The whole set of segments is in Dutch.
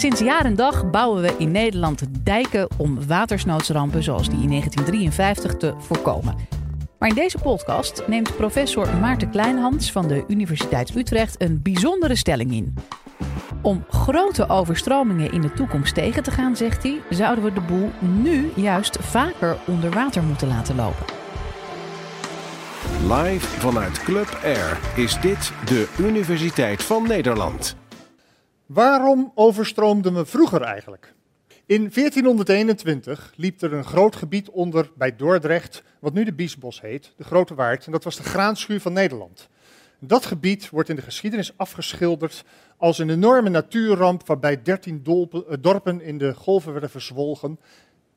Sinds jaar en dag bouwen we in Nederland dijken om watersnoodsrampen zoals die in 1953 te voorkomen. Maar in deze podcast neemt professor Maarten Kleinhans van de Universiteit Utrecht een bijzondere stelling in. Om grote overstromingen in de toekomst tegen te gaan, zegt hij, zouden we de boel nu juist vaker onder water moeten laten lopen. Live vanuit Club Air is dit de Universiteit van Nederland. Waarom overstroomden we vroeger eigenlijk? In 1421 liep er een groot gebied onder bij Dordrecht, wat nu de Biesbos heet, de Grote Waard, en dat was de graanschuur van Nederland. Dat gebied wordt in de geschiedenis afgeschilderd als een enorme natuurramp waarbij 13 eh, dorpen in de golven werden verzwolgen.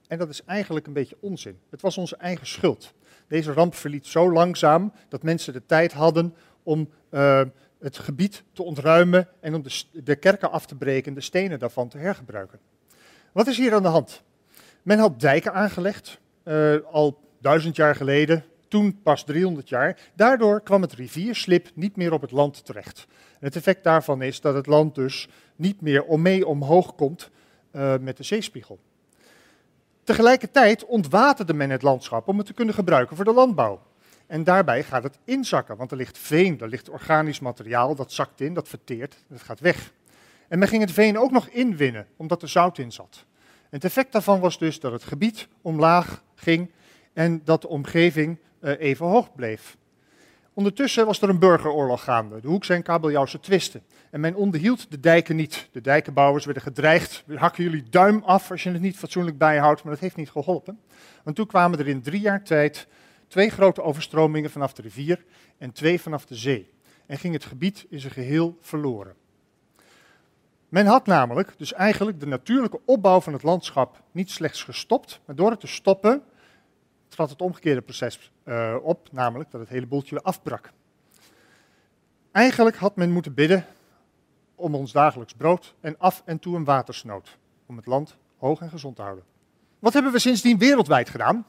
En dat is eigenlijk een beetje onzin. Het was onze eigen schuld. Deze ramp verliep zo langzaam dat mensen de tijd hadden om uh, het gebied te ontruimen en om de, de kerken af te breken en de stenen daarvan te hergebruiken. Wat is hier aan de hand? Men had dijken aangelegd, uh, al duizend jaar geleden, toen pas 300 jaar. Daardoor kwam het rivierslip niet meer op het land terecht. Het effect daarvan is dat het land dus niet meer om mee omhoog komt uh, met de zeespiegel. Tegelijkertijd ontwaterde men het landschap om het te kunnen gebruiken voor de landbouw. En daarbij gaat het inzakken, want er ligt veen, er ligt organisch materiaal, dat zakt in, dat verteert, dat gaat weg. En men ging het veen ook nog inwinnen, omdat er zout in zat. En het effect daarvan was dus dat het gebied omlaag ging en dat de omgeving uh, even hoog bleef. Ondertussen was er een burgeroorlog gaande, de Hoekse en Kabeljauwse twisten. En men onderhield de dijken niet. De dijkenbouwers werden gedreigd, hakken jullie duim af als je het niet fatsoenlijk bijhoudt, maar dat heeft niet geholpen. Want toen kwamen er in drie jaar tijd twee grote overstromingen vanaf de rivier en twee vanaf de zee. En ging het gebied in zijn geheel verloren. Men had namelijk dus eigenlijk de natuurlijke opbouw van het landschap niet slechts gestopt, maar door het te stoppen trad het omgekeerde proces uh, op, namelijk dat het hele boeltje weer afbrak. Eigenlijk had men moeten bidden om ons dagelijks brood en af en toe een watersnood, om het land hoog en gezond te houden. Wat hebben we sindsdien wereldwijd gedaan?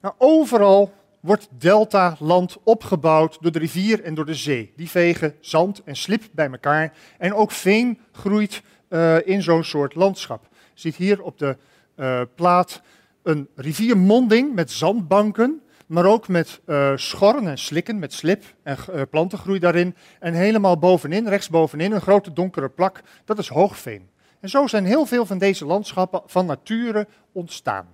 Nou, overal wordt delta-land opgebouwd door de rivier en door de zee. Die vegen zand en slip bij elkaar en ook veen groeit uh, in zo'n soort landschap. Je ziet hier op de uh, plaat een riviermonding met zandbanken, maar ook met uh, schorren en slikken, met slip en plantengroei daarin. En helemaal bovenin, rechtsbovenin, een grote donkere plak, dat is hoogveen. En zo zijn heel veel van deze landschappen van nature ontstaan.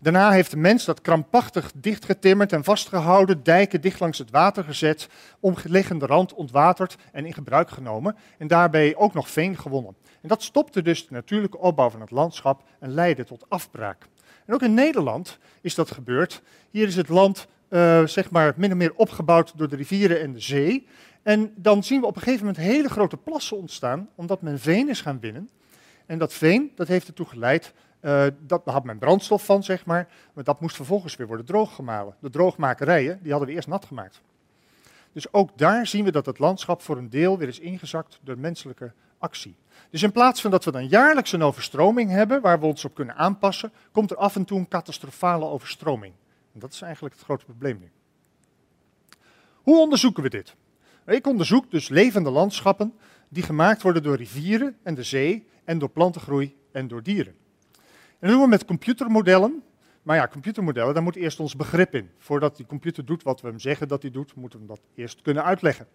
Daarna heeft de mens dat krampachtig dichtgetimmerd en vastgehouden, dijken dicht langs het water gezet, omliggende rand ontwaterd en in gebruik genomen en daarbij ook nog veen gewonnen. En dat stopte dus de natuurlijke opbouw van het landschap en leidde tot afbraak. En ook in Nederland is dat gebeurd. Hier is het land uh, zeg maar min of meer opgebouwd door de rivieren en de zee. En dan zien we op een gegeven moment hele grote plassen ontstaan, omdat men veen is gaan winnen. En dat veen, dat heeft ertoe geleid, uh, dat, had men brandstof van, zeg maar, maar dat moest vervolgens weer worden drooggemalen. De droogmakerijen, die hadden we eerst nat gemaakt. Dus ook daar zien we dat het landschap voor een deel weer is ingezakt door menselijke actie. Dus in plaats van dat we dan jaarlijks een overstroming hebben waar we ons op kunnen aanpassen, komt er af en toe een catastrofale overstroming. En dat is eigenlijk het grote probleem nu. Hoe onderzoeken we dit? Ik onderzoek dus levende landschappen die gemaakt worden door rivieren en de zee en door plantengroei en door dieren. En dat doen we met computermodellen. Maar ja, computermodellen, daar moet eerst ons begrip in. Voordat die computer doet wat we hem zeggen dat hij doet, moeten we hem dat eerst kunnen uitleggen.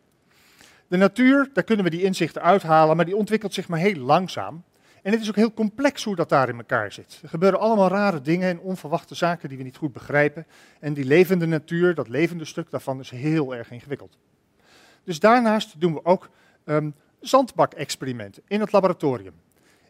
De natuur, daar kunnen we die inzichten uithalen, maar die ontwikkelt zich maar heel langzaam. En het is ook heel complex hoe dat daar in elkaar zit. Er gebeuren allemaal rare dingen en onverwachte zaken die we niet goed begrijpen. En die levende natuur, dat levende stuk daarvan, is heel erg ingewikkeld. Dus daarnaast doen we ook um, zandbakexperimenten in het laboratorium.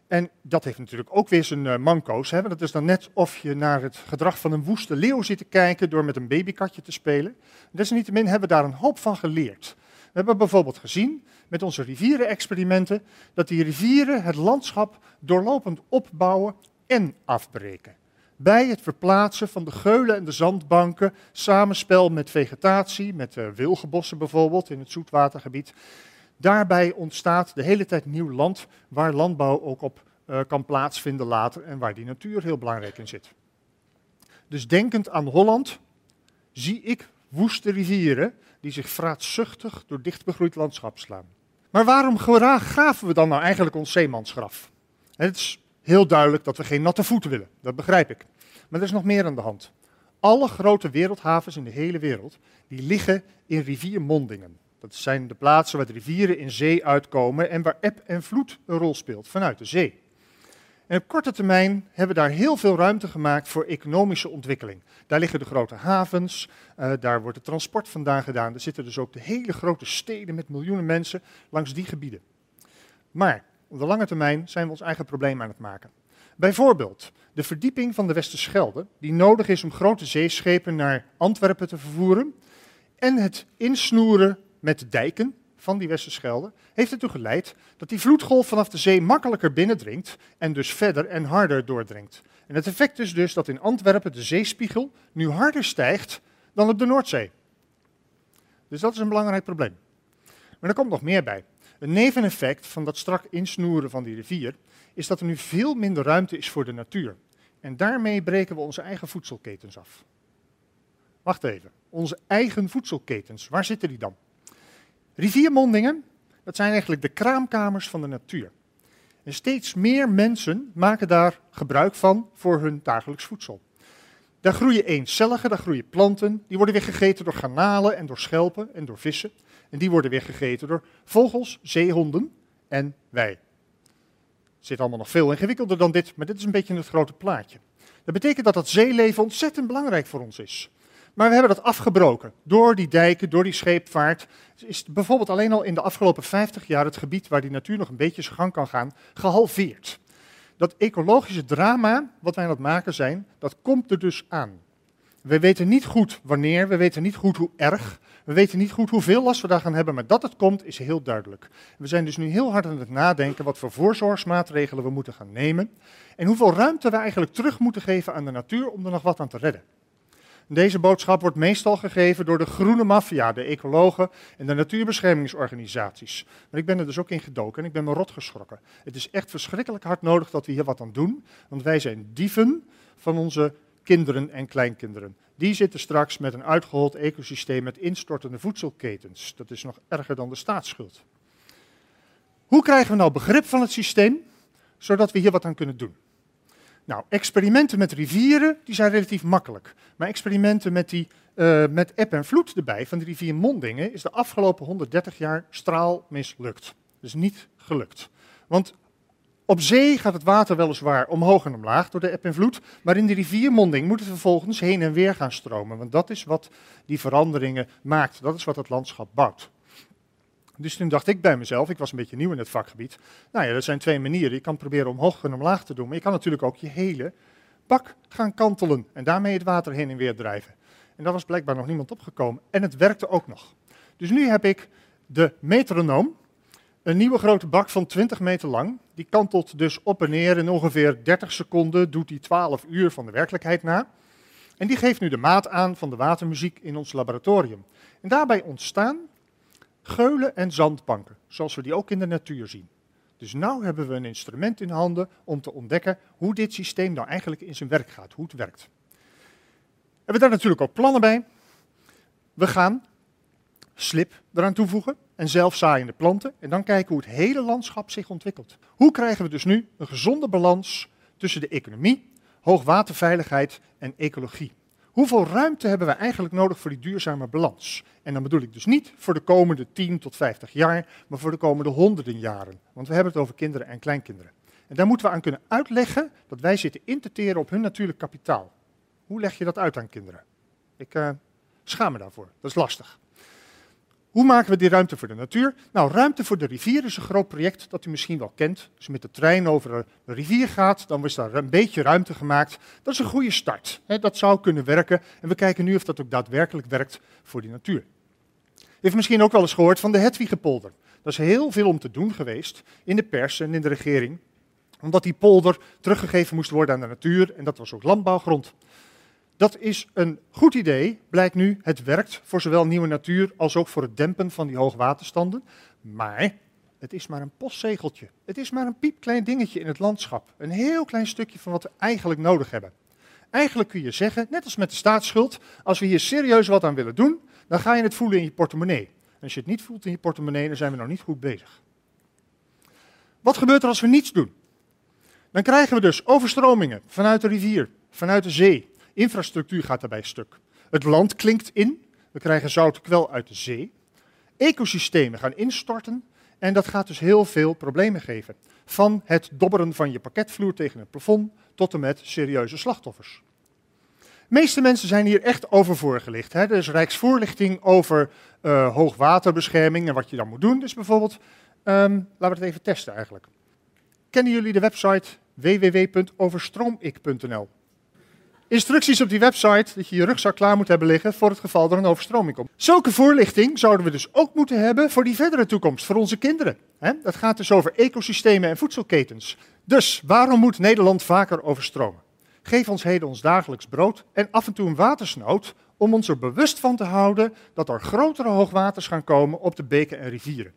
En dat heeft natuurlijk ook weer zijn uh, manco's. Hè? Dat is dan net of je naar het gedrag van een woeste leeuw zit te kijken door met een babykatje te spelen. Desalniettemin hebben we daar een hoop van geleerd. We hebben bijvoorbeeld gezien met onze rivierenexperimenten dat die rivieren het landschap doorlopend opbouwen en afbreken. Bij het verplaatsen van de geulen en de zandbanken, samenspel met vegetatie, met uh, wilgenbossen bijvoorbeeld in het zoetwatergebied. Daarbij ontstaat de hele tijd nieuw land waar landbouw ook op uh, kan plaatsvinden later en waar die natuur heel belangrijk in zit. Dus denkend aan Holland zie ik woeste rivieren die zich vraatzuchtig door dichtbegroeid landschap slaan. Maar waarom graven we dan nou eigenlijk ons zeemansgraf? Het is heel duidelijk dat we geen natte voeten willen, dat begrijp ik. Maar er is nog meer aan de hand. Alle grote wereldhavens in de hele wereld, die liggen in riviermondingen. Dat zijn de plaatsen waar de rivieren in zee uitkomen en waar eb en vloed een rol speelt vanuit de zee. En op korte termijn hebben we daar heel veel ruimte gemaakt voor economische ontwikkeling. Daar liggen de grote havens, uh, daar wordt het transport vandaan gedaan. Er zitten dus ook de hele grote steden met miljoenen mensen langs die gebieden. Maar op de lange termijn zijn we ons eigen probleem aan het maken. Bijvoorbeeld de verdieping van de Westerschelde, die nodig is om grote zeeschepen naar Antwerpen te vervoeren, en het insnoeren met dijken van die Westerschelde, heeft ertoe geleid dat die vloedgolf vanaf de zee makkelijker binnendringt en dus verder en harder doordringt. En het effect is dus dat in Antwerpen de zeespiegel nu harder stijgt dan op de Noordzee. Dus dat is een belangrijk probleem. Maar er komt nog meer bij. Een neveneffect van dat strak insnoeren van die rivier is dat er nu veel minder ruimte is voor de natuur. En daarmee breken we onze eigen voedselketens af. Wacht even, onze eigen voedselketens, waar zitten die dan? Riviermondingen, dat zijn eigenlijk de kraamkamers van de natuur. En steeds meer mensen maken daar gebruik van voor hun dagelijks voedsel. Daar groeien eencelligen, daar groeien planten, die worden weer gegeten door garnalen en door schelpen en door vissen. En die worden weer gegeten door vogels, zeehonden en wij. Het zit allemaal nog veel ingewikkelder dan dit, maar dit is een beetje het grote plaatje. Dat betekent dat dat zeeleven ontzettend belangrijk voor ons is. Maar we hebben dat afgebroken. Door die dijken, door die scheepvaart, is bijvoorbeeld alleen al in de afgelopen 50 jaar het gebied waar die natuur nog een beetje zijn gang kan gaan, gehalveerd. Dat ecologische drama wat wij aan het maken zijn, dat komt er dus aan. We weten niet goed wanneer, we weten niet goed hoe erg, we weten niet goed hoeveel last we daar gaan hebben, maar dat het komt is heel duidelijk. We zijn dus nu heel hard aan het nadenken wat voor voorzorgsmaatregelen we moeten gaan nemen en hoeveel ruimte we eigenlijk terug moeten geven aan de natuur om er nog wat aan te redden. Deze boodschap wordt meestal gegeven door de groene maffia, de ecologen en de natuurbeschermingsorganisaties. Maar ik ben er dus ook in gedoken en ik ben me rot geschrokken. Het is echt verschrikkelijk hard nodig dat we hier wat aan doen, want wij zijn dieven van onze kinderen en kleinkinderen. Die zitten straks met een uitgehold ecosysteem met instortende voedselketens. Dat is nog erger dan de staatsschuld. Hoe krijgen we nou begrip van het systeem, zodat we hier wat aan kunnen doen? Nou, experimenten met rivieren, die zijn relatief makkelijk. Maar experimenten met, die, uh, met eb en vloed erbij van de rivier Mondingen is de afgelopen 130 jaar straal mislukt. Dus niet gelukt. Want op zee gaat het water weliswaar omhoog en omlaag door de eb en vloed, maar in de riviermonding moet het vervolgens heen en weer gaan stromen. Want dat is wat die veranderingen maakt, dat is wat het landschap bouwt. Dus toen dacht ik bij mezelf, ik was een beetje nieuw in het vakgebied, nou ja, dat zijn twee manieren. Je kan proberen omhoog en omlaag te doen, maar je kan natuurlijk ook je hele bak gaan kantelen en daarmee het water heen en weer drijven. En daar was blijkbaar nog niemand opgekomen en het werkte ook nog. Dus nu heb ik de metronoom, een nieuwe grote bak van 20 meter lang. Die kantelt dus op en neer in ongeveer 30 seconden, doet die 12 uur van de werkelijkheid na. En die geeft nu de maat aan van de watermuziek in ons laboratorium. En daarbij ontstaan geulen en zandbanken, zoals we die ook in de natuur zien. Dus nu hebben we een instrument in handen om te ontdekken hoe dit systeem nou eigenlijk in zijn werk gaat, hoe het werkt. We hebben daar natuurlijk ook plannen bij. We gaan slip eraan toevoegen en zelfzaaiende planten en dan kijken hoe het hele landschap zich ontwikkelt. Hoe krijgen we dus nu een gezonde balans tussen de economie, hoogwaterveiligheid en ecologie? Hoeveel ruimte hebben we eigenlijk nodig voor die duurzame balans? En dan bedoel ik dus niet voor de komende 10 tot 50 jaar, maar voor de komende honderden jaren. Want we hebben het over kinderen en kleinkinderen. En daar moeten we aan kunnen uitleggen dat wij zitten in op hun natuurlijk kapitaal. Hoe leg je dat uit aan kinderen? Ik uh, schaam me daarvoor, dat is lastig. Hoe maken we die ruimte voor de natuur? Nou, ruimte voor de rivier is een groot project dat u misschien wel kent. Als je met de trein over de rivier gaat, dan is daar een beetje ruimte gemaakt. Dat is een goede start. dat zou kunnen werken. En we kijken nu of dat ook daadwerkelijk werkt voor die natuur. U heeft misschien ook wel eens gehoord van de Hedwigepolder. Dat is heel veel om te doen geweest in de pers en in de regering. Omdat die polder teruggegeven moest worden aan de natuur. En dat was ook landbouwgrond. Dat is een goed idee, blijkt nu. Het werkt voor zowel nieuwe natuur als ook voor het dempen van die hoogwaterstanden. Maar het is maar een postzegeltje. Het is maar een piepklein dingetje in het landschap. Een heel klein stukje van wat we eigenlijk nodig hebben. Eigenlijk kun je zeggen, net als met de staatsschuld, als we hier serieus wat aan willen doen, dan ga je het voelen in je portemonnee. En als je het niet voelt in je portemonnee, dan zijn we nog niet goed bezig. Wat gebeurt er als we niets doen? Dan krijgen we dus overstromingen vanuit de rivier, vanuit de zee. Infrastructuur gaat daarbij stuk. Het land klinkt in. We krijgen zout kwel uit de zee. Ecosystemen gaan instorten. En dat gaat dus heel veel problemen geven. Van het dobberen van je pakketvloer tegen het plafond tot en met serieuze slachtoffers. De meeste mensen zijn hier echt over voorgelicht. Hè. Er is rijksvoorlichting over uh, hoogwaterbescherming en wat je dan moet doen. Dus bijvoorbeeld, um, laten we het even testen eigenlijk. Kennen jullie de website www.overstroomik.nl? Instructies op die website dat je je rugzak klaar moet hebben liggen voor het geval er een overstroming komt. Zulke voorlichting zouden we dus ook moeten hebben voor die verdere toekomst, voor onze kinderen. Dat gaat dus over ecosystemen en voedselketens. Dus waarom moet Nederland vaker overstromen? Geef ons heden ons dagelijks brood en af en toe een watersnood om ons er bewust van te houden dat er grotere hoogwaters gaan komen op de beken en rivieren.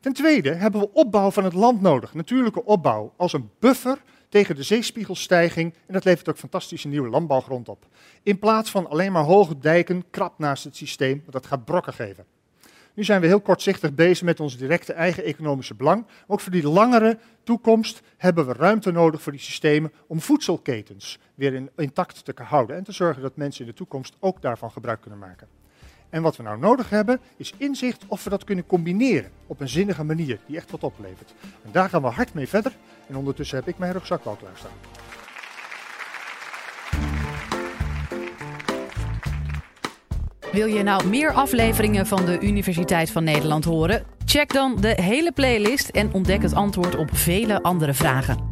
Ten tweede hebben we opbouw van het land nodig, natuurlijke opbouw, als een buffer tegen de zeespiegelstijging en dat levert ook fantastische nieuwe landbouwgrond op. In plaats van alleen maar hoge dijken krap naast het systeem, want dat gaat brokken geven. Nu zijn we heel kortzichtig bezig met ons directe eigen economische belang. Ook voor die langere toekomst hebben we ruimte nodig voor die systemen om voedselketens weer intact te houden en te zorgen dat mensen in de toekomst ook daarvan gebruik kunnen maken. En wat we nou nodig hebben, is inzicht of we dat kunnen combineren op een zinnige manier die echt wat oplevert. En daar gaan we hard mee verder. En ondertussen heb ik mijn rugzak al klaarstaan. Wil je nou meer afleveringen van de Universiteit van Nederland horen? Check dan de hele playlist en ontdek het antwoord op vele andere vragen.